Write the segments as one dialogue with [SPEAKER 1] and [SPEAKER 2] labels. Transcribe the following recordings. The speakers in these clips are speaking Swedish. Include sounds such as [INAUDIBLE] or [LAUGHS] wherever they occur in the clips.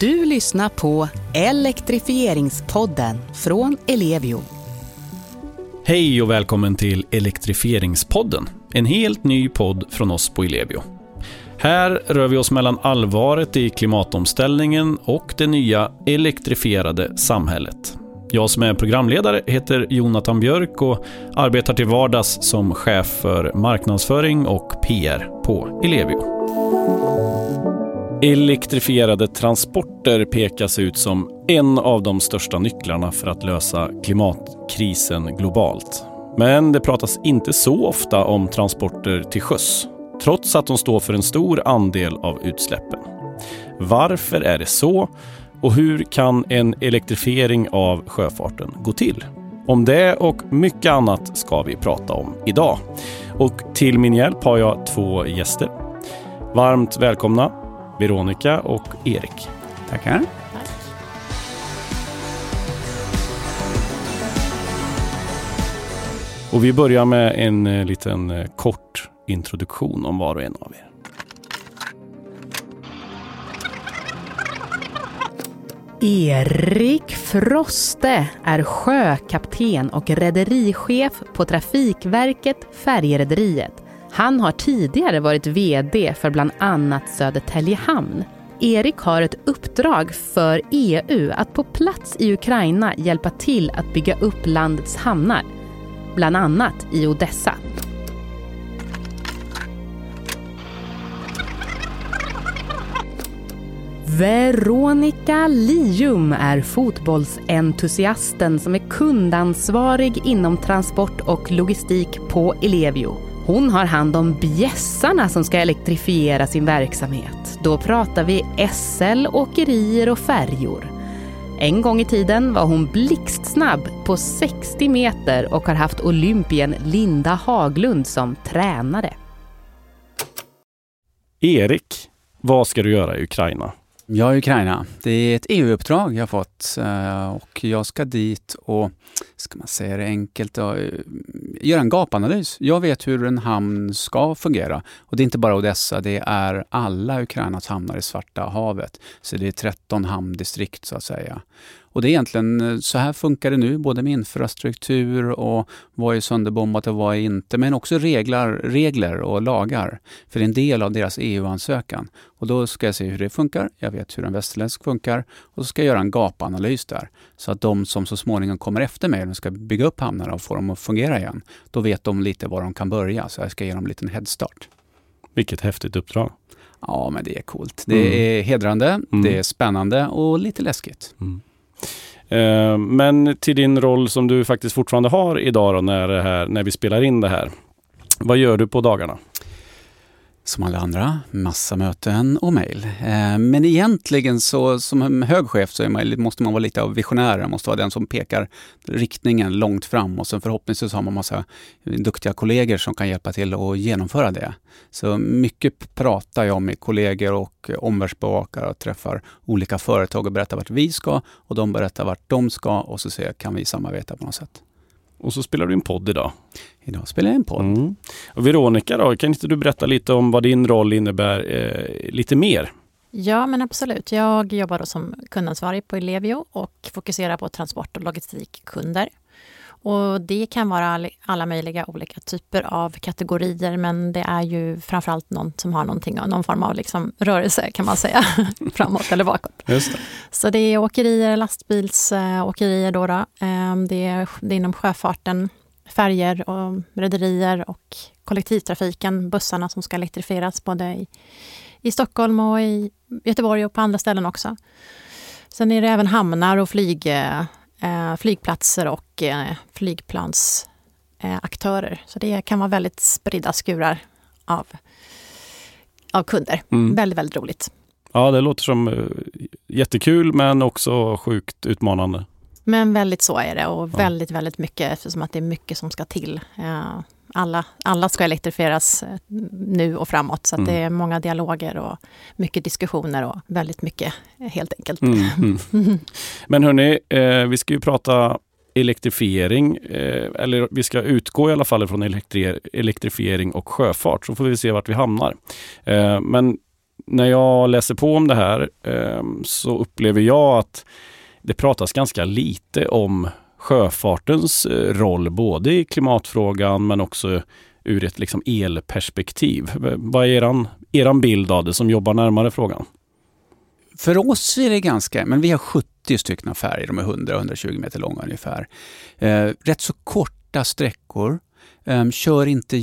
[SPEAKER 1] Du lyssnar på Elektrifieringspodden från Ellevio.
[SPEAKER 2] Hej och välkommen till Elektrifieringspodden. En helt ny podd från oss på Ellevio. Här rör vi oss mellan allvaret i klimatomställningen och det nya elektrifierade samhället. Jag som är programledare heter Jonathan Björk och arbetar till vardags som chef för marknadsföring och PR på Ellevio. Elektrifierade transporter pekas ut som en av de största nycklarna för att lösa klimatkrisen globalt. Men det pratas inte så ofta om transporter till sjöss, trots att de står för en stor andel av utsläppen. Varför är det så? Och hur kan en elektrifiering av sjöfarten gå till? Om det och mycket annat ska vi prata om idag. Och till min hjälp har jag två gäster. Varmt välkomna Veronica och Erik.
[SPEAKER 3] Tackar.
[SPEAKER 2] Och vi börjar med en eh, liten eh, kort introduktion om var och en av er.
[SPEAKER 1] Erik Froste är sjökapten och rederichef på Trafikverket Färjerederiet. Han har tidigare varit VD för bland annat Södertälje hamn. Erik har ett uppdrag för EU att på plats i Ukraina hjälpa till att bygga upp landets hamnar, bland annat i Odessa. Veronica Lium är fotbollsentusiasten som är kundansvarig inom transport och logistik på Ellevio. Hon har hand om bjässarna som ska elektrifiera sin verksamhet. Då pratar vi SL, åkerier och färjor. En gång i tiden var hon blixtsnabb på 60 meter och har haft olympien Linda Haglund som tränare.
[SPEAKER 2] Erik, vad ska du göra i Ukraina?
[SPEAKER 3] Jag är Ukraina. Det är ett EU-uppdrag jag har fått eh, och jag ska dit och, ska man säga det enkelt, eh, göra en gapanalys. Jag vet hur en hamn ska fungera. Och det är inte bara Odessa, det är alla Ukrainas hamnar i Svarta havet. Så det är 13 hamndistrikt så att säga. Och det är egentligen eh, så här funkar det nu, både med infrastruktur och vad är sönderbombat och vad är inte, men också regler, regler och lagar. För det är en del av deras EU-ansökan. Och då ska jag se hur det funkar, jag vet hur en västerländsk funkar och så ska jag göra en gapanalys där. Så att de som så småningom kommer efter mig, de ska bygga upp hamnarna och få dem att fungera igen, då vet de lite var de kan börja. Så jag ska ge dem en liten headstart.
[SPEAKER 2] Vilket häftigt uppdrag.
[SPEAKER 3] Ja, men det är coolt. Det mm. är hedrande, mm. det är spännande och lite läskigt. Mm.
[SPEAKER 2] Eh, men till din roll som du faktiskt fortfarande har idag då, när, här, när vi spelar in det här. Vad gör du på dagarna?
[SPEAKER 3] Som alla andra, massa möten och mejl. Eh, men egentligen så som hög chef så man, måste man vara lite av visionär. Man måste vara den som pekar riktningen långt fram och sen förhoppningsvis har man massa duktiga kollegor som kan hjälpa till att genomföra det. Så mycket pratar jag med kollegor och omvärldsbevakare och träffar olika företag och berättar vart vi ska och de berättar vart de ska och så ser jag, kan vi samarbeta på något sätt.
[SPEAKER 2] Och så spelar du en podd idag.
[SPEAKER 3] Idag spelar jag en podd. Mm.
[SPEAKER 2] Och Veronica då, kan inte du berätta lite om vad din roll innebär eh, lite mer?
[SPEAKER 4] Ja, men absolut. Jag jobbar då som kundansvarig på Ellevio och fokuserar på transport och logistikkunder. Och det kan vara alla möjliga olika typer av kategorier men det är ju framförallt någon som har någonting, någon form av liksom rörelse kan man säga, [LAUGHS] framåt eller bakåt.
[SPEAKER 2] Just det.
[SPEAKER 4] Så det är åkerier, lastbilsåkerier då, då. Ehm, det, är, det är inom sjöfarten, färger och rederier och kollektivtrafiken, bussarna som ska elektrifieras både i, i Stockholm och i Göteborg och på andra ställen också. Sen är det även hamnar och flyg eh, flygplatser och eh, flygplansaktörer. Eh, Så det kan vara väldigt spridda skurar av, av kunder. Mm. Väldigt, väldigt roligt.
[SPEAKER 2] Ja, det låter som uh, jättekul men också sjukt utmanande.
[SPEAKER 4] Men väldigt så är det och väldigt, väldigt mycket eftersom att det är mycket som ska till. Alla, alla ska elektrifieras eh, nu och framåt. Så mm. det är många dialoger och mycket diskussioner och väldigt mycket helt enkelt. Mm,
[SPEAKER 2] mm. [LAUGHS] Men hörni, eh, vi ska ju prata elektrifiering, eh, eller vi ska utgå i alla fall från elektri elektrifiering och sjöfart, så får vi se vart vi hamnar. Eh, men när jag läser på om det här eh, så upplever jag att det pratas ganska lite om sjöfartens eh, roll, både i klimatfrågan men också ur ett liksom elperspektiv. Vad är eran, eran bild av det som jobbar närmare frågan?
[SPEAKER 3] För oss är det ganska, men vi har 70 stycken färger, de är 100-120 meter långa ungefär. Eh, rätt så korta sträckor, eh, kör inte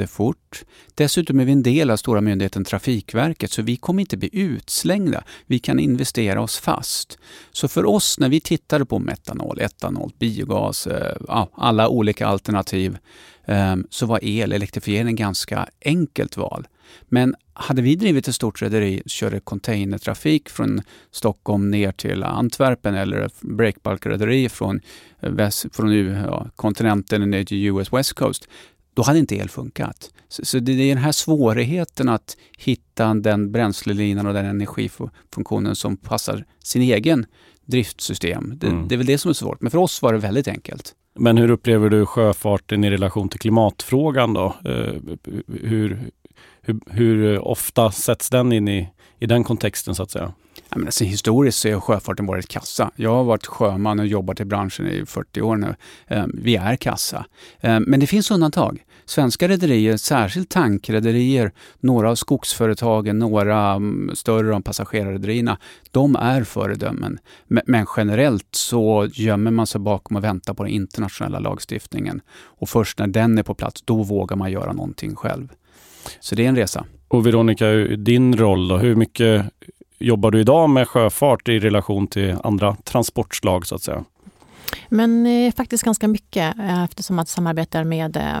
[SPEAKER 3] jättefort. Dessutom är vi en del av stora myndigheten Trafikverket så vi kommer inte bli utslängda. Vi kan investera oss fast. Så för oss när vi tittade på metanol, etanol, biogas, eh, alla olika alternativ ehm, så var el, elektrifiering, ganska enkelt val. Men hade vi drivit ett stort rederi och körde containertrafik från Stockholm ner till Antwerpen eller breakbulk-rederi från, väst, från ja, kontinenten ner till US West Coast, då hade inte el funkat. Så, så det är den här svårigheten att hitta den bränslelinan och den energifunktionen som passar sin egen driftsystem. Det, mm. det är väl det som är svårt. Men för oss var det väldigt enkelt.
[SPEAKER 2] Men hur upplever du sjöfarten i relation till klimatfrågan då? Eh, hur, hur, hur ofta sätts den in i, i den kontexten så att säga?
[SPEAKER 3] Ja, men alltså, historiskt så har sjöfarten varit kassa. Jag har varit sjöman och jobbat i branschen i 40 år nu. Ehm, vi är kassa. Ehm, men det finns undantag. Svenska rederier, särskilt tankrederier, några av skogsföretagen, några mm, större av passagerarrederierna, de är föredömen. Men generellt så gömmer man sig bakom och väntar på den internationella lagstiftningen. Och först när den är på plats, då vågar man göra någonting själv. Så det är en resa.
[SPEAKER 2] Och Veronica, din roll då? Hur mycket jobbar du idag med sjöfart i relation till andra transportslag så att säga?
[SPEAKER 4] Men eh, faktiskt ganska mycket eh, eftersom att samarbetar med eh,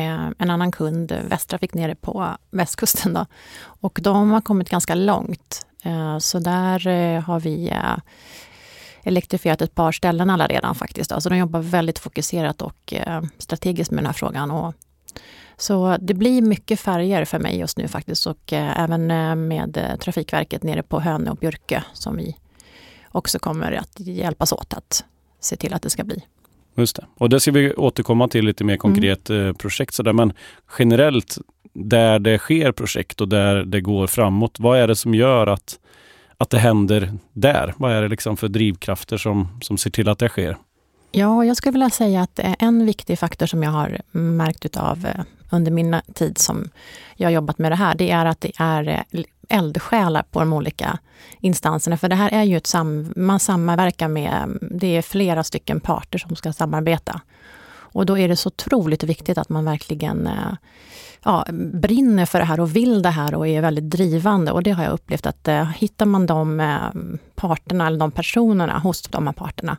[SPEAKER 4] eh, en annan kund, Västtrafik nere på västkusten. Då. Och de har kommit ganska långt. Eh, så där eh, har vi eh, elektrifierat ett par ställen alla redan faktiskt. Då. Så de jobbar väldigt fokuserat och strategiskt med den här frågan. Och så det blir mycket färger för mig just nu faktiskt och eh, även eh, med eh, Trafikverket nere på Hönö och Björke som vi också kommer att hjälpas åt att se till att det ska bli.
[SPEAKER 2] Just det. Och det ska vi återkomma till lite mer konkret mm. projekt. Sådär. Men generellt, där det sker projekt och där det går framåt, vad är det som gör att, att det händer där? Vad är det liksom för drivkrafter som, som ser till att det sker?
[SPEAKER 4] Ja, jag skulle vilja säga att en viktig faktor som jag har märkt av under min tid som jag har jobbat med det här, det är att det är eh, eldsjälar på de olika instanserna. För det här är ju ett sam man samverkar med, det är flera stycken parter som ska samarbeta. Och då är det så otroligt viktigt att man verkligen eh, ja, brinner för det här och vill det här och är väldigt drivande. Och det har jag upplevt att eh, hittar man de eh, parterna eller de personerna hos de här parterna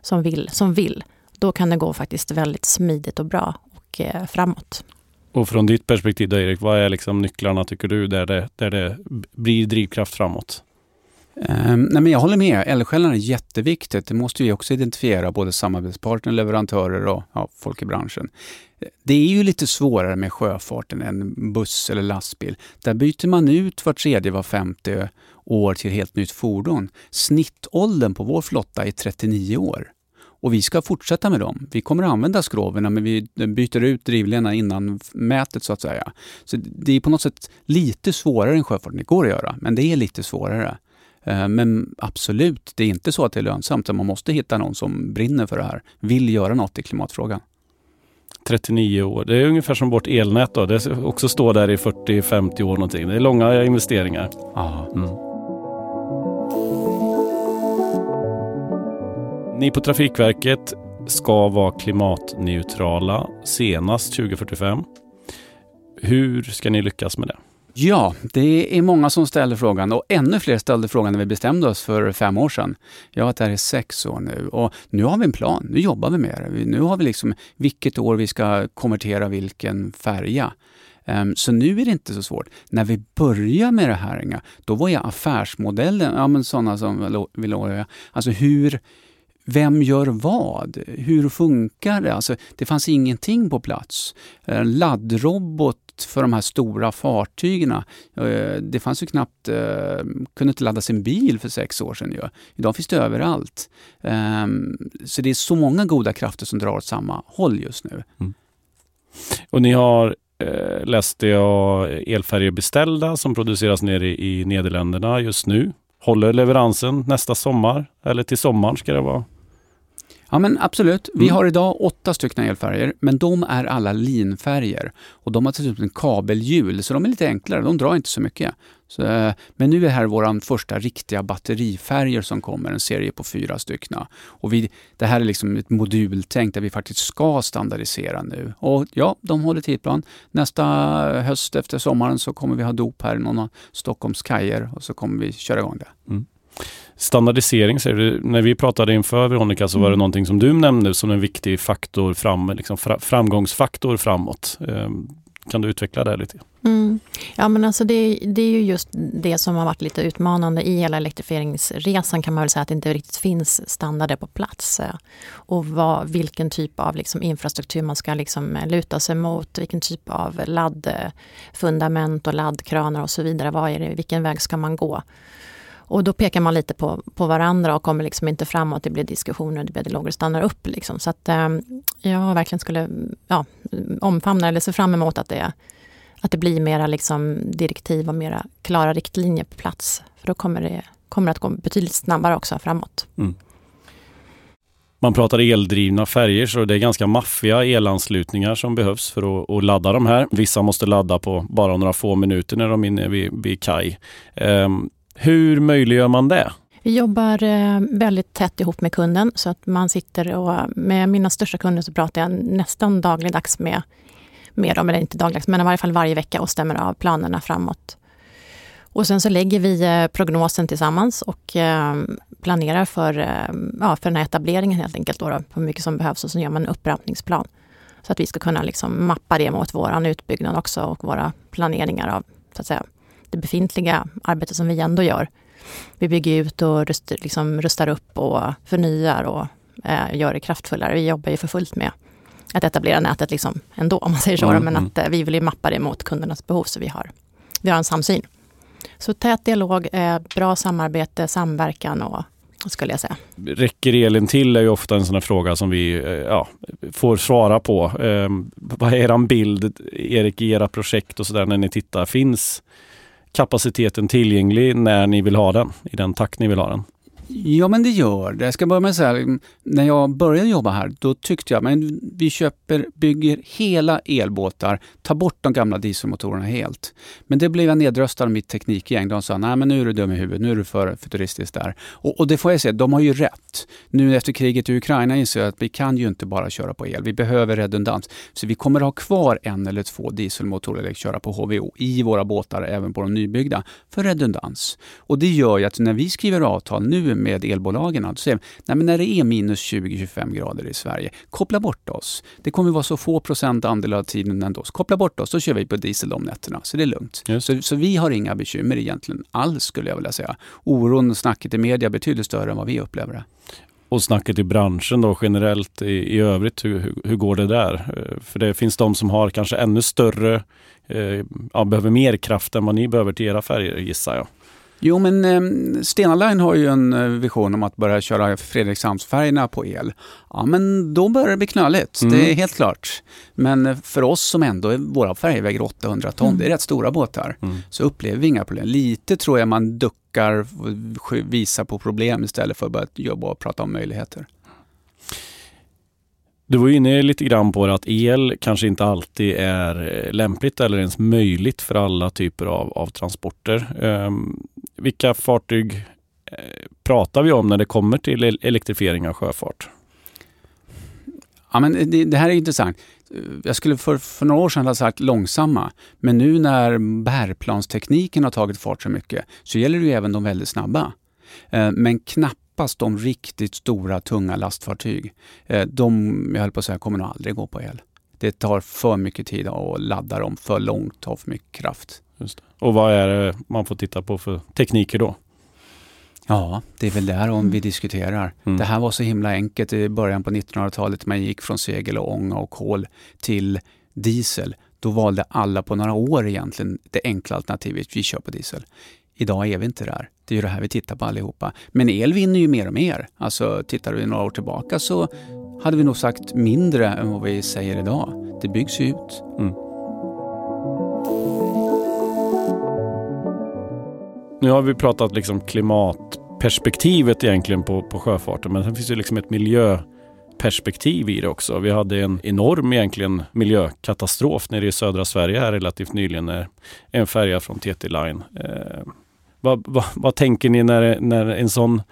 [SPEAKER 4] som vill, som vill, då kan det gå faktiskt väldigt smidigt och bra och eh, framåt.
[SPEAKER 2] Och från ditt perspektiv då Erik, vad är liksom nycklarna tycker du där det, där det blir drivkraft framåt?
[SPEAKER 3] Um, nej men jag håller med. Eldsjälarna är jätteviktigt. Det måste vi också identifiera, både samarbetspartner, leverantörer och ja, folk i branschen. Det är ju lite svårare med sjöfarten än buss eller lastbil. Där byter man ut var tredje, var femte år till helt nytt fordon. Snittåldern på vår flotta är 39 år. Och vi ska fortsätta med dem. Vi kommer att använda skroven men vi byter ut drivlinorna innan mätet så att säga. Så det är på något sätt lite svårare än sjöfarten. Det går att göra, men det är lite svårare. Eh, men absolut, det är inte så att det är lönsamt. Man måste hitta någon som brinner för det här, vill göra något i klimatfrågan.
[SPEAKER 2] 39 år. Det är ungefär som vårt elnät. Då. Det också står där i 40-50 år någonting. Det är långa investeringar. Mm. Ni på Trafikverket ska vara klimatneutrala senast 2045. Hur ska ni lyckas med det?
[SPEAKER 3] Ja, det är många som ställer frågan och ännu fler ställde frågan när vi bestämde oss för fem år sedan. Jag har varit här i sex år nu och nu har vi en plan. Nu jobbar vi med det. Nu har vi liksom vilket år vi ska konvertera vilken färja. Ehm, så nu är det inte så svårt. När vi började med det här, då var ju affärsmodellen, ja men sådana som vill alltså hur vem gör vad? Hur funkar det? Alltså, det fanns ingenting på plats. En laddrobot för de här stora fartygen. Eh, det fanns ju knappt, eh, kunde inte ladda sin bil för sex år sedan. Ju. Idag finns det överallt. Ehm, så det är så många goda krafter som drar åt samma håll just nu. Mm.
[SPEAKER 2] Och ni har eh, läste jag elfärger beställda som produceras nere i Nederländerna just nu. Håller leveransen nästa sommar? Eller till sommaren ska det vara?
[SPEAKER 3] Ja men absolut. Vi
[SPEAKER 2] Mm.
[SPEAKER 3] har idag åtta stycken elfärger, men de är alla linfärger. Och de har dessutom en kabelhjul, så de är lite enklare. De drar inte så mycket. Så, eh, men nu är här vår första riktiga batterifärger som kommer, en serie på fyra stycken. Och vi, det här är liksom ett modultänk där vi faktiskt ska standardisera nu. Och ja, de håller tidplan. Nästa höst efter sommaren så kommer vi ha dop här i någon av Stockholms kajer och så kommer vi köra igång det.
[SPEAKER 2] Standardisering säger du. När vi pratade inför Veronica så var det
[SPEAKER 4] Mm.
[SPEAKER 2] någonting som du nämnde som en viktig faktor fram, liksom fra, framgångsfaktor framåt. Eh, kan du utveckla det lite?
[SPEAKER 4] Mm. Ja, men alltså det, det är ju just det som har varit lite utmanande i hela elektrifieringsresan kan man väl säga att det inte riktigt finns standarder på plats. eh, Och vad, vilken typ av liksom infrastruktur man ska liksom luta sig mot, vilken typ av laddfundament och laddkranar och så vidare. Vad är det, vilken väg ska man gå? Och då pekar man lite på, på varandra och kommer liksom inte framåt. Det blir diskussioner, det blir dialoger, stannar upp. Liksom. Så att eh, jag verkligen skulle ja, omfamna eller se fram emot att det att det blir mera liksom direktiv och mera klara riktlinjer på plats. För då kommer det, kommer det att gå betydligt snabbare också framåt. Mm.
[SPEAKER 2] Man pratar eldrivna färger så det är ganska maffiga elanslutningar som behövs för att, att ladda de här. Vissa måste ladda på bara några få minuter när de är inne vid, vid kaj. Ehm, hur möjliggör man det?
[SPEAKER 4] Vi jobbar eh, väldigt tätt ihop med kunden så att man sitter och med mina största kunder så pratar jag nästan dagligdags med, med dem, eller inte dagligdags, men i varje fall varje vecka och stämmer av planerna framåt. Och sen så lägger vi eh, prognosen tillsammans och eh, planerar för, ja, för den här etableringen helt enkelt, då, då, hur mycket som behövs och så gör man en upprampningsplan. Så att vi ska kunna liksom mappa det mot vår utbyggnad också och våra planeringar av så att säga, det befintliga arbetet som vi ändå gör. Vi bygger ut och rust, liksom rustar upp och förnyar och eh, gör det kraftfullare. Vi jobbar ju för fullt med att etablera nätet liksom ändå, om man säger så.
[SPEAKER 2] Mm,
[SPEAKER 4] men
[SPEAKER 2] mm.
[SPEAKER 4] att eh, vi vill ju mappa det mot kundernas behov, så vi har, vi har en samsyn. Så tät dialog, eh, bra samarbete, samverkan och skulle jag säga.
[SPEAKER 2] Räcker elen till är ju ofta en sån här fråga som vi eh, ja, får svara på. Ehm, vad är er bild, Erik, i era projekt och sådär när ni tittar? Finns kapaciteten tillgänglig när ni vill ha den? I den takt ni vill ha den?
[SPEAKER 3] Ja, men det gör det. Jag ska börja med att säga, när jag började jobba här, då tyckte jag, men vi köper, bygger hela elbåtar, tar bort de gamla dieselmotorerna helt. Men det blev jag nedröstad av mitt teknikgäng. De sa, nej men nu är du dum i huvudet, nu är du för futuristisk där. Och, och det får jag säga, de har ju rätt. Nu efter kriget i Ukraina inser jag att vi kan ju inte bara köra på el, vi behöver redundans. Så vi kommer att ha kvar en eller två dieselmotorer eller köra på HVO i våra båtar, även på de nybyggda, för redundans. Och det gör ju att när vi skriver avtal nu med elbolagen, då säger nej men när det är minus 20-25 grader i Sverige, koppla bort oss. Det kommer vara så få procent andel av tiden ändå. Så koppla bort oss, så kör vi på diesel de nätterna. Så det är lugnt. Så, så vi har inga bekymmer egentligen alls skulle jag vilja säga. Oron och snacket i media är betydligt större än vad vi upplever det.
[SPEAKER 2] Och snacket i branschen då generellt i, i övrigt, hur, hur, hur går det där? Eh, För det finns de som har kanske ännu större, eh, ja, behöver mer kraft än vad ni behöver till era färger gissar jag.
[SPEAKER 3] Jo, men eh, Stena Line har ju en eh, vision om att börja köra Fredrikshamnsfärjorna på el. Ja, men då börjar det bli knöligt.
[SPEAKER 2] Mm.
[SPEAKER 3] Det är helt klart. Men eh, för oss som ändå, våra färjor väger 800 ton,
[SPEAKER 4] Mm.
[SPEAKER 3] det är rätt stora båtar,
[SPEAKER 2] Mm.
[SPEAKER 3] så upplever vi inga problem. Lite tror jag man duckar, visar på problem istället för att börja jobba och prata om möjligheter.
[SPEAKER 2] Du var inne lite grann på det att el kanske inte alltid är eh, lämpligt eller ens möjligt för alla typer av, av transporter. Ehm, vilka fartyg eh, pratar vi om när det kommer till elektrifiering av sjöfart?
[SPEAKER 3] Ja, men det, det här är intressant. Jag skulle för, för några år sedan ha sagt långsamma, men nu när bärplanstekniken har tagit fart så mycket så gäller det ju även de väldigt snabba. Eh, men knappast de riktigt stora tunga lastfartyg. Eh, de, jag höll på att säga, kommer nog aldrig gå på el. Det tar för mycket tid att ladda dem för långt, tar för mycket kraft.
[SPEAKER 2] Just det. Och vad är det man får titta på för tekniker då?
[SPEAKER 3] Ja, det är väl där om
[SPEAKER 4] Mm.
[SPEAKER 3] vi diskuterar.
[SPEAKER 2] Mm.
[SPEAKER 3] Det här var så himla enkelt i början på 1900-talet. Man gick från segel och ånga och kol till diesel. Då valde alla på några år egentligen det enkla alternativet. Vi kör på diesel. Idag är vi inte där. Det är ju det här vi tittar på allihopa. Men el vinner ju mer och mer. Alltså tittar vi några år tillbaka så hade vi nog sagt mindre än vad vi säger idag. Det byggs ju ut.
[SPEAKER 2] Mm. Nu har vi pratat liksom klimatperspektivet egentligen på, på sjöfarten men sen finns det liksom ett miljöperspektiv i det också. Vi hade en enorm egentligen miljökatastrof nere i södra Sverige här relativt nyligen när en färja från TT Line. Eh, vad, vad, vad, tänker ni när, när en sån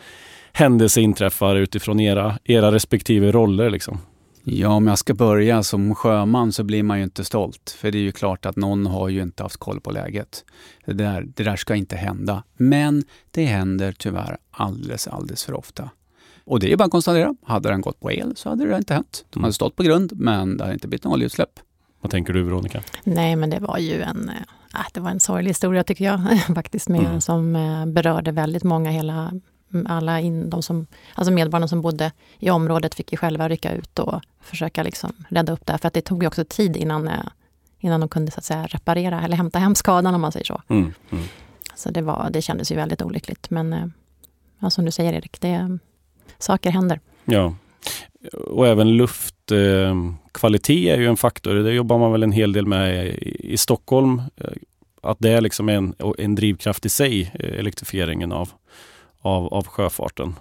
[SPEAKER 2] händelse inträffar utifrån era, era respektive roller? Liksom?
[SPEAKER 3] Ja, om jag ska börja som sjöman så blir man ju inte stolt. För det är ju klart att någon har ju inte haft koll på läget. Det där, det där ska inte hända. Men det händer tyvärr alldeles, alldeles för ofta. Och det är bara att konstatera. Hade den gått på el så hade det inte hänt. De hade stått på grund, men det hade inte blivit något oljeutsläpp.
[SPEAKER 2] Vad tänker du Veronica?
[SPEAKER 4] Nej, men det var ju en, äh, det var en sorglig historia tycker jag [LAUGHS] faktiskt, med, mm. som äh, berörde väldigt många. Hela, alla in, de som, alltså medborgarna som bodde i området fick ju själva rycka ut och försöka liksom rädda upp det. För att det tog ju också tid innan, äh, innan de kunde så att säga, reparera eller hämta hem skadan om man säger så. Mm. Mm. Så det, var, det kändes ju väldigt olyckligt. Men ja, som du säger Erik, det, saker händer.
[SPEAKER 2] Ja, och även luftkvalitet är ju en faktor. Det jobbar man väl en hel del med i Stockholm. Att det är liksom en, en drivkraft i sig, elektrifieringen av, av, av sjöfarten.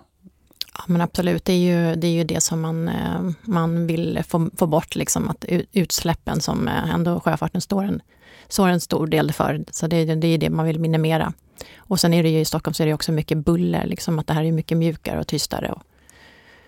[SPEAKER 4] Ja, men absolut, det är ju det, är ju det som man, eh, man vill få, få bort, liksom, att utsläppen som eh, ändå sjöfarten står en, står en stor del för. Så det, det är det man vill minimera. Och sen är det ju i Stockholm så är det också mycket buller, liksom, att det här är mycket mjukare och tystare. Och,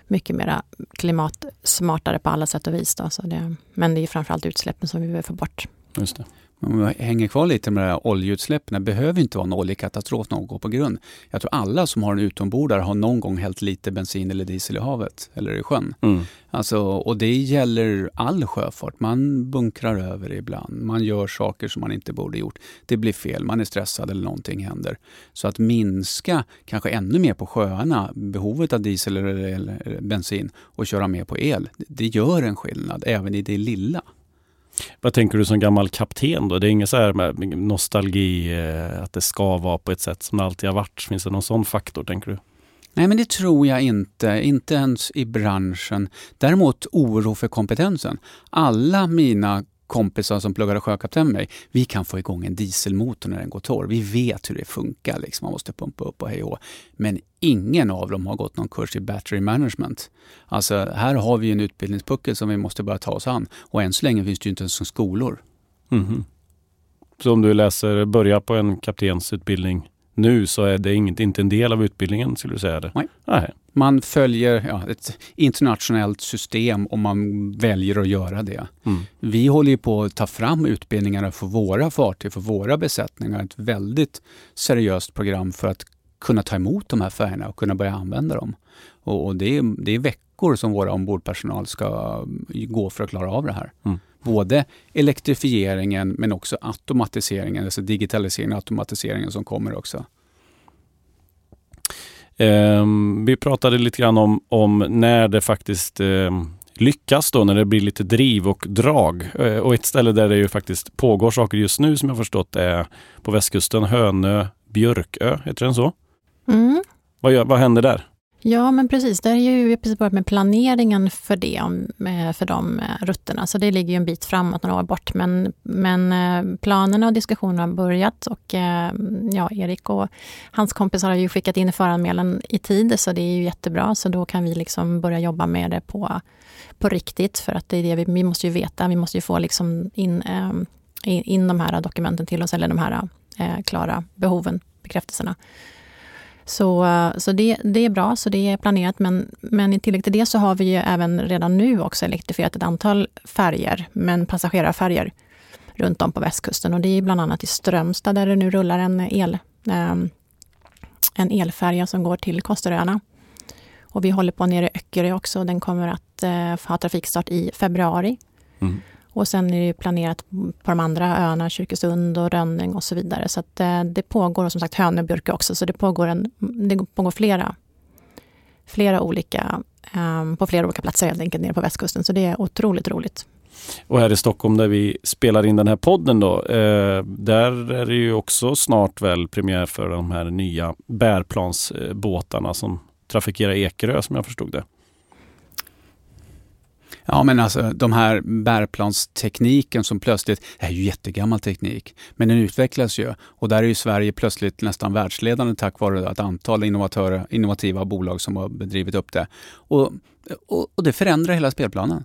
[SPEAKER 4] mycket mer klimatsmartare på alla sätt och vis. Då, så det, men det är framförallt utsläppen som vi behöver få bort.
[SPEAKER 2] Just det.
[SPEAKER 3] Om vi hänger kvar lite med det här oljeutsläppen, det behöver inte vara en oljekatastrof någon går på grund. Jag tror alla som har en utombordare har någon gång hällt lite bensin eller diesel i havet eller i sjön. Mm. Alltså, och det gäller all sjöfart. Man bunkrar över ibland, man gör saker som man inte borde gjort. Det blir fel, man är stressad eller någonting händer. Så att minska, kanske ännu mer på sjöarna, behovet av diesel eller bensin och köra mer på el, det gör en skillnad även i det lilla.
[SPEAKER 2] Vad tänker du som gammal kapten då? Det är inget så här med nostalgi, eh, att det ska vara på ett sätt som det alltid har varit. Finns det någon sån faktor, tänker du?
[SPEAKER 3] Nej, men det tror jag inte. Inte ens i branschen. Däremot oro för kompetensen. Alla mina kompisar som pluggade sjökapten med mig, vi kan få igång en dieselmotor när den går torr. Vi vet hur det funkar, liksom. man måste pumpa upp och hej och Men ingen av dem har gått någon kurs i battery management. Alltså här har vi en utbildningspuckel som vi måste börja ta oss an. Och än så länge finns det ju inte ens skolor.
[SPEAKER 2] Mm. Så om du läser, börjar på en kaptensutbildning nu så är det inget, inte en del av utbildningen, skulle du säga det?
[SPEAKER 3] Nej. Nej. Man följer ja, ett internationellt system om man väljer att göra det. Mm. Vi håller på att ta fram utbildningarna för våra fartyg, för våra besättningar. Ett väldigt seriöst program för att kunna ta emot de här färgerna och kunna börja använda dem. Och, och det, är, det är veckor som våra ombordpersonal ska gå för att klara av det här. Mm. Både elektrifieringen men också automatiseringen, alltså digitaliseringen och automatiseringen som kommer också.
[SPEAKER 2] Um, vi pratade lite grann om, om när det faktiskt um, lyckas då, när det blir lite driv och drag. Uh, och ett ställe där det ju faktiskt pågår saker just nu som jag förstått är på västkusten, Hönö, Björkö, heter den så?
[SPEAKER 4] Mm.
[SPEAKER 2] Vad, gör, vad händer där?
[SPEAKER 4] Ja, men precis. Där är ju, vi har precis börjat med planeringen för det, eh, för de eh, rutterna. Så det ligger ju en bit framåt, några år bort. Men, men eh, planerna och diskussionerna har börjat och ja, Erik och hans kompisar har ju skickat in föranmälan i tid, så det är ju jättebra. Så då kan vi liksom börja jobba med det på, på riktigt, för att det är det vi, vi måste ju veta. Vi måste ju få liksom in, in de här dokumenten till oss, eller de här klara behoven, bekräftelserna. Så, eh, så det, det är bra, så det är planerat. Men, men i tillägg till det så har vi ju även redan nu också elektrifierat ett antal färger, men passagerarfärger runt om på västkusten. Och det är bland annat i Strömstad där det nu rullar en, el, ehm, en elfärja som går till Kosteröarna. Och vi håller på nere i Öckerö också. Den kommer att eh, ha trafikstart i februari. Mm. Och sen är det planerat på de andra öarna, Kyrkesund och Rönning och så vidare. Så att, eh, det pågår, och som sagt Hönöbjörke också, så det pågår, en, det pågår flera, flera olika, um, på flera olika platser helt enkelt nere på västkusten. Så det är otroligt roligt.
[SPEAKER 2] Och här i Stockholm där vi spelar in den här podden då, eh, där är det ju också snart väl premiär för de här nya bärplansbåtarna som trafikerar Ekerö som jag förstod det.
[SPEAKER 3] Ja, men alltså de här bärplanstekniken som plötsligt, det är ju jättegammal teknik, men den utvecklas ju och där är ju Sverige plötsligt nästan världsledande tack vare ett antal innovatörer, innovativa bolag som har bedrivit upp det. Och, och, och det förändrar hela spelplanen.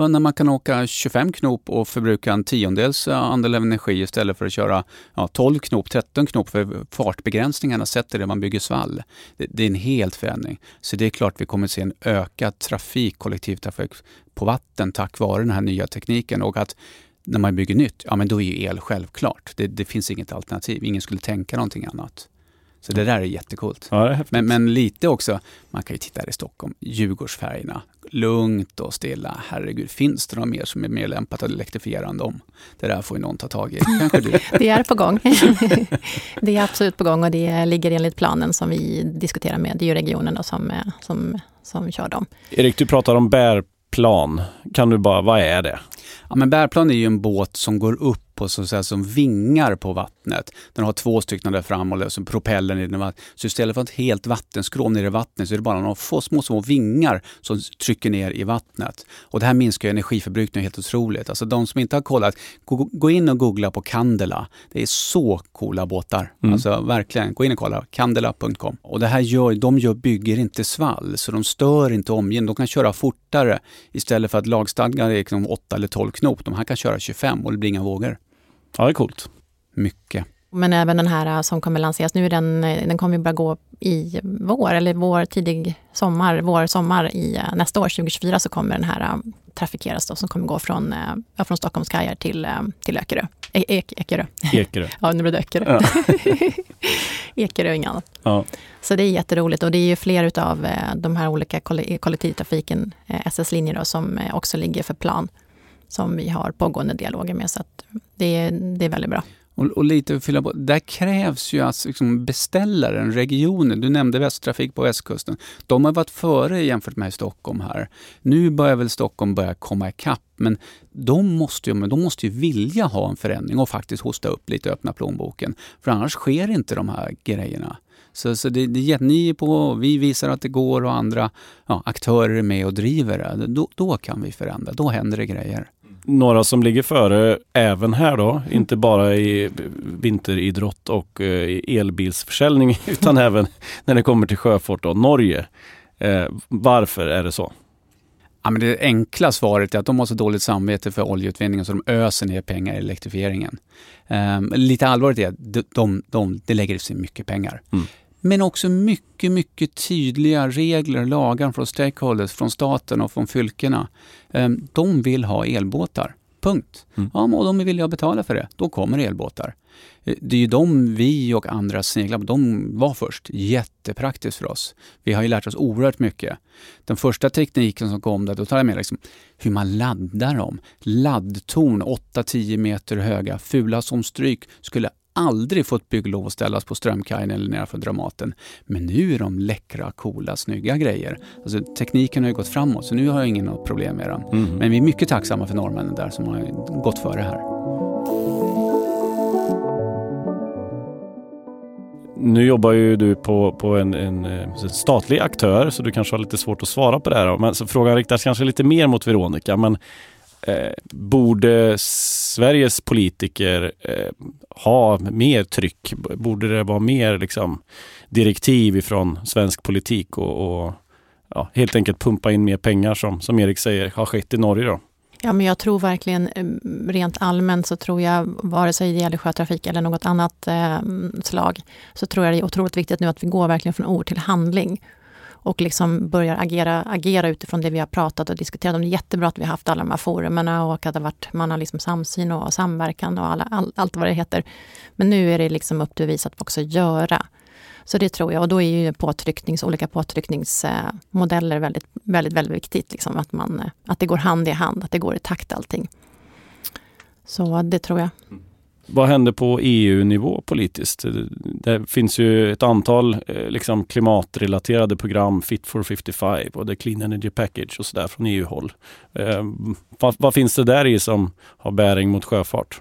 [SPEAKER 3] Och när man kan åka 25 knop och förbruka en tiondels eh, andel av energi istället för att köra ja, 12 knop, 13 knop för fartbegränsningarna sätter det man bygger svall. Det, det, är en helt förändring. Så det är klart vi kommer att se en ökad trafik, kollektivtrafik på vatten tack vare den här nya tekniken och att när man bygger nytt, ja men då är ju el självklart. Det, det finns inget alternativ. Ingen skulle tänka någonting annat. Så det där är jättekult.
[SPEAKER 2] Ja, är
[SPEAKER 3] men, men, lite också, man kan ju titta här i Stockholm, Djurgårdsfärgerna. Lugnt och stilla. Herregud, finns det något mer som är mer lämpat att elektrifiera än dem? Det där får ju någon ta tag i. [LAUGHS] Kanske du?
[SPEAKER 4] det är på gång. [LAUGHS] det är absolut på gång och det ligger enligt planen som vi diskuterar med EU-regionen och som, som, som kör dem.
[SPEAKER 2] Erik, du pratar om bärplan. Kan du bara, vad är det?
[SPEAKER 3] Ja, men bärplan är ju en båt som går upp på så att säga, som vingar på vattnet. Den har två stycken där fram och så propellern i den. Så istället för ett helt vattenskrov nere i vattnet så är det bara några få små, små vingar som trycker ner i vattnet. Och det här minskar energiförbrukningen helt otroligt. Alltså de som inte har kollat, gå, gå in och googla på Candela. Det är så coola båtar. Mm. Alltså verkligen, gå in och kolla. Candela.com. Och det här gör, de gör, bygger inte svall, så de stör inte omgivningen. De kan köra fortare istället för att lagstadgan är liksom 8 eller 12 knop. De här kan köra 25 och det blir inga vågor.
[SPEAKER 2] Ja, det är coolt.
[SPEAKER 3] Mycket.
[SPEAKER 4] Men även den här äh, som kommer lanseras nu, den, äh, den kommer börja gå i vår, eller vår tidig sommar, vår, sommar i äh, nästa år, 2024, så kommer den här trafikeras då, som kommer gå från, ja, från Stockholms kajar till, till Ökerö. E Ek Ekerö.
[SPEAKER 2] Ekerö. [LAUGHS]
[SPEAKER 4] ja, nu blev det Ökerö. Ja. [LAUGHS] Ekerö och inget annat. Ja. Så det är jätteroligt och det är ju fler av de här olika kollektivtrafiken, SS-linjer som också ligger för plan som vi har pågående dialoger med. Så det, är, det är väldigt bra.
[SPEAKER 3] Och, och lite fylla på, där krävs ju att liksom beställaren, regionen, du nämnde Västtrafik på västkusten. De har varit före jämfört med Stockholm här. Nu börjar väl Stockholm börja komma ikapp, men de måste, ju, de måste ju vilja ha en förändring och faktiskt hosta upp lite, öppna plånboken. För annars sker inte de här grejerna. Så, så det, det ni är på, vi visar att det går och andra ja, aktörer är med och driver det. Då, då kan vi förändra, då händer det grejer
[SPEAKER 2] några som ligger före även här då, mm. inte bara i vinteridrott och eh, elbilsförsäljning [LAUGHS] utan även när det kommer till sjöfart och Norge. Eh, varför är det så?
[SPEAKER 3] Ja, men det enkla svaret är att de har så dåligt samvete för oljeutvinningen så de öser ner pengar i elektrifieringen. Um, lite allvarligt är att de, de, de, de lägger sig mycket pengar. Mm. Men också mycket, mycket tydliga regler, lagar från stakeholders, från staten och från fylkena. Ehm, de vill ha elbåtar. Punkt. Mm. Ja, och de villiga att betala för det. Då kommer elbåtar. Eh, det är ju de vi och andra sneglar på. De var först. Jättepraktiskt för oss. Vi har ju lärt oss oerhört mycket. Den första tekniken som kom där, då tar jag med liksom hur man laddar dem. Laddtorn 8-10 meter höga, fula som stryk, skulle aldrig fått bygglov att ställas på Strömkajen eller nedanför Dramaten. Men nu är de läckra, coola, snygga grejer. Alltså, tekniken har ju gått framåt så nu har jag ingen problem med den. Mm. Men vi är mycket tacksamma för norrmännen där som har gått före här.
[SPEAKER 2] Nu jobbar ju du på, på en, en, en, statlig aktör så du kanske har lite svårt att svara på det här. Men, så frågan riktas kanske lite mer mot Veronica. Men eh, borde Sveriges politiker eh, ha mer tryck? Borde det vara mer liksom, direktiv ifrån svensk politik och, och ja, helt enkelt pumpa in mer pengar som, som Erik säger har skett i Norge? Då?
[SPEAKER 4] Ja, men jag tror verkligen eh, rent allmänt så tror jag, vare sig det gäller sjötrafik eller något annat eh, slag, så tror jag det är otroligt viktigt nu att vi går verkligen från ord till handling och liksom börjar agera, agera utifrån det vi har pratat och diskuterat om. Det är jättebra att vi har haft alla de här forumen och att det varit, man har liksom samsyn och samverkan och alla, all, allt vad det heter. Men nu är det liksom upp till bevis att också göra. Så det tror jag. Och då är ju påtrycknings, olika påtryckningsmodeller väldigt, väldigt, väldigt viktigt. Liksom, att, man, att det går hand i hand, att det går i takt allting. Så det tror jag. Mm.
[SPEAKER 2] Vad händer på EU-nivå politiskt? Det finns ju ett antal eh, liksom, klimatrelaterade program, Fit for 55 och The Clean Energy Package och sådär från EU-håll. Eh, vad, vad, finns det där i som har bäring mot sjöfart?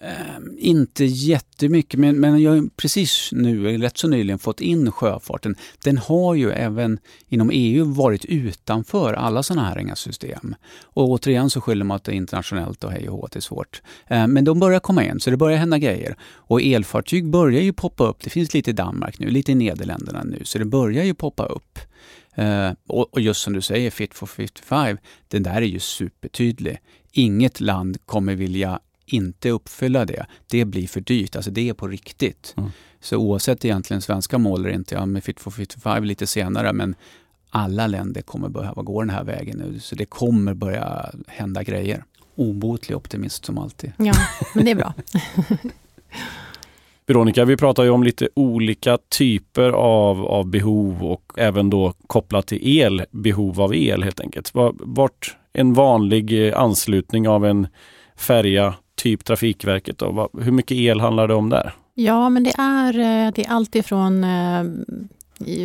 [SPEAKER 3] Um, inte jättemycket, men, men jag har precis nu, rätt så nyligen, fått in sjöfarten. Den har ju även inom EU varit utanför alla sådana här system. Och återigen så skyller man att det är internationellt och hej och hå, det är svårt. Uh, men de börjar komma in, så det börjar hända grejer. Och elfartyg börjar ju poppa upp. Det finns lite i Danmark nu, lite i Nederländerna nu, så det börjar ju poppa upp. Uh, och, och just som du säger, Fit for 55, den där är ju supertydlig. Inget land kommer vilja inte uppfylla det, det blir för dyrt. Alltså det är på riktigt. Mm. Så oavsett egentligen svenska mål eller inte, ja med Fit for 55 lite senare, men alla länder kommer behöva gå den här vägen nu. Så det kommer börja hända grejer. Obotlig optimist som alltid.
[SPEAKER 4] Ja, men det är bra. [LAUGHS]
[SPEAKER 2] Veronica, vi pratar ju om lite olika typer av, av behov och även då kopplat till el, behov av el helt enkelt. Vart en vanlig anslutning av en färja typ Trafikverket? Då? Hur mycket el handlar det om där?
[SPEAKER 4] Ja, men det är, eh, det är allt ifrån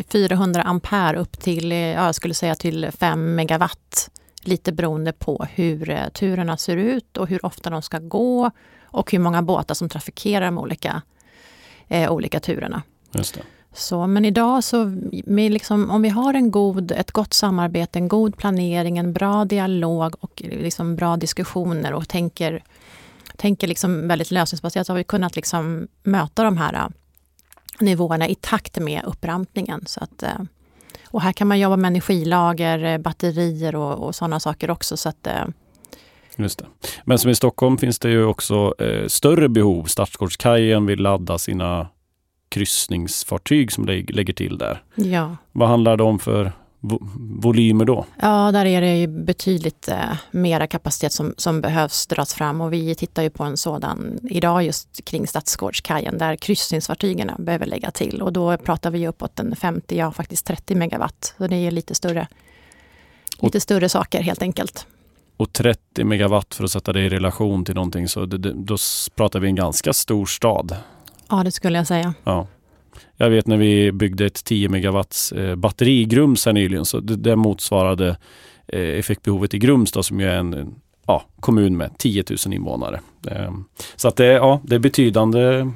[SPEAKER 4] 400 eh, ampere upp till, eh, ja, jag skulle säga till 5 megawatt. Lite beroende på hur turerna ser ut och hur ofta de ska gå och hur många båtar som trafikerar de olika, eh, olika turerna.
[SPEAKER 2] Just det.
[SPEAKER 4] Så, men idag så, liksom, om vi har en god, ett gott samarbete, en god planering, en bra dialog och liksom bra diskussioner och tänker tänker liksom väldigt lösningsbaserat så har vi kunnat liksom möta de här äh, nivåerna i takt med upprampningen. Så att, äh, och här kan man jobba med energilager, äh, batterier och, och sådana saker också. Så att,
[SPEAKER 2] Just det. Men som i Stockholm finns det ju också eh, större behov. Stadsgårdskajen vill ladda sina kryssningsfartyg som lägger till där.
[SPEAKER 4] Ja.
[SPEAKER 2] Vad handlar det om för volymer då?
[SPEAKER 4] Ja, där är det ju betydligt eh, mera kapacitet som, som behövs dras fram och vi tittar ju på en sådan idag just kring Stadsgårdskajen där kryssningsfartygen behöver lägga till och då pratar vi uppåt en 50, ja faktiskt 30 megawatt. Så det är lite större, lite och, större saker helt enkelt.
[SPEAKER 2] Och 30 megawatt för att sätta det i relation till någonting så det, det, då pratar vi en ganska stor stad.
[SPEAKER 4] Ja, det skulle jag säga.
[SPEAKER 2] Ja. Jag vet när vi byggde ett 10 megawatts eh, batteri i Grums här nyligen, så det, det motsvarade eh, effektbehovet i Grums då, som är en ja, kommun med 10 000 invånare. Ehm, så att det, ja, det är betydande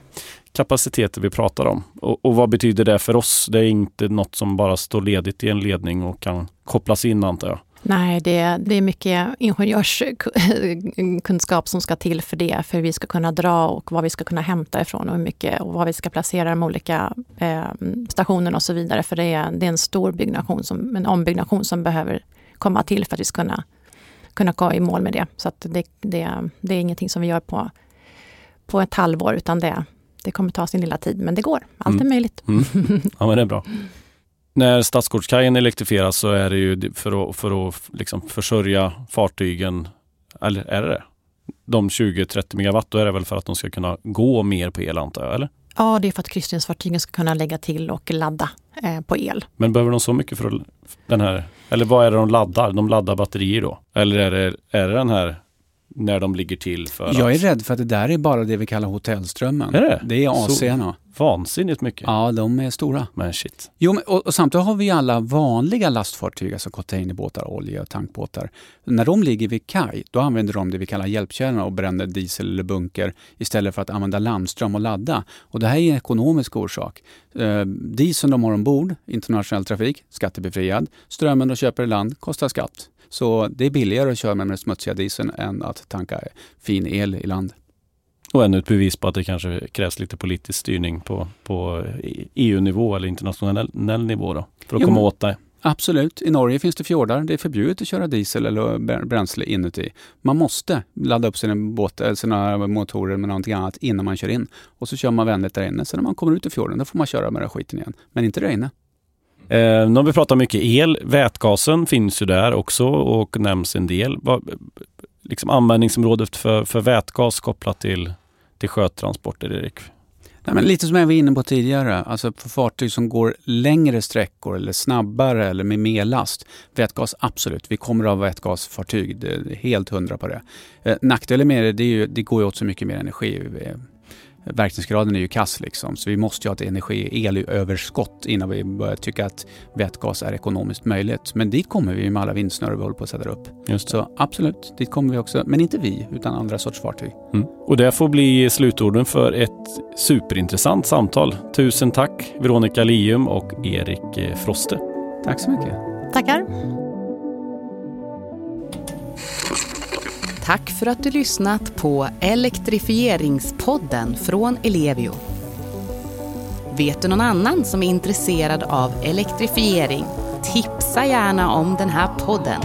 [SPEAKER 2] kapaciteter vi pratar om. Och, och, vad betyder det för oss? Det är inte något som bara står ledigt i en ledning och kan kopplas in antar jag.
[SPEAKER 4] Nej, det, det är mycket ingenjörskunskap som ska till för det, för vi ska kunna dra och vad vi ska kunna hämta ifrån och, mycket, och var vi ska placera de olika eh, stationerna och så vidare. För det är, det är en stor byggnation, som, en ombyggnation som behöver komma till för att vi ska kunna, kunna gå i mål med det. Så det, det, det är ingenting som vi gör på, på ett halvår, utan det, det kommer ta sin lilla tid, men det går. Allt är mm. möjligt.
[SPEAKER 2] Mm. Ja, men det är bra. [LAUGHS] När Stadsgårdskajen elektrifieras så är det ju för att, för att liksom försörja fartygen, eller är det det? De 20-30 megawatt, då är det väl för att de ska kunna gå mer på el antar jag, eller?
[SPEAKER 4] Ja, det är för att kryssningsfartygen ska kunna lägga till och ladda eh, på el.
[SPEAKER 2] Men behöver de så mycket för den här, eller vad är det de laddar? De laddar batterier då? Eller är det, är det den här när de ligger till för
[SPEAKER 3] Jag är rädd för att det där är bara det vi kallar hotellströmmen.
[SPEAKER 2] Är det?
[SPEAKER 3] Det är AC
[SPEAKER 2] Vansinnigt mycket.
[SPEAKER 3] Ja, de är stora.
[SPEAKER 2] Men shit.
[SPEAKER 3] Jo, men, och, och, samtidigt har vi alla vanliga lastfartyg, alltså containerbåtar, olja och tankbåtar. När de ligger vid kaj, då använder de det vi kallar hjälpkärnorna och bränner diesel eller bunker istället för att använda landström och ladda. Och det här är en ekonomisk orsak. Eh, dieseln de har ombord, internationell trafik, skattebefriad. Strömmen de köper i land kostar skatt. Så det är billigare att köra med den smutsiga dieseln än att tanka fin el i land.
[SPEAKER 2] Och ännu ett bevis på att det kanske krävs lite politisk styrning på, på EU-nivå eller internationell nivå då, för att jo, komma åt det.
[SPEAKER 3] Absolut. I Norge finns det fjordar. Det är förbjudet att köra diesel eller bränsle inuti. Man måste ladda upp sina, båt, sina motorer med någonting annat innan man kör in. Och så kör man vänligt där inne. Sen när man kommer ut ur fjorden, då får man köra med den skiten igen. Men inte där inne.
[SPEAKER 2] Eh, nu har vi pratat mycket el. Vätgasen finns ju där också och nämns en del. Liksom användningsområdet för, för vätgas kopplat till, till sjötransporter, Erik?
[SPEAKER 3] Nej, men lite som jag var inne på tidigare, alltså för fartyg som går längre sträckor eller snabbare eller med mer last. Vätgas, absolut. Vi kommer att ha vätgasfartyg, det är helt hundra på det. Eh, nackdelen med det, det, är ju, det går ju åt så mycket mer energi verkningsgraden är ju kass liksom, så vi måste ju ha ett energi elöverskott innan vi börjar tycka att vätgas är ekonomiskt möjligt. Men dit kommer vi med alla vindsnurror vi håller på att sätta upp.
[SPEAKER 2] Just.
[SPEAKER 3] Så absolut, dit kommer vi också. Men inte vi, utan andra sorts fartyg.
[SPEAKER 2] Mm. Och det får bli slutorden för ett superintressant samtal. Tusen tack Veronica Lium och Erik eh, Froste.
[SPEAKER 3] Tack så mycket.
[SPEAKER 4] Tackar.
[SPEAKER 1] Tack för att du lyssnat på Elektrifieringspodden från Ellevio. Vet du någon annan som är intresserad av elektrifiering? Tipsa gärna om den här podden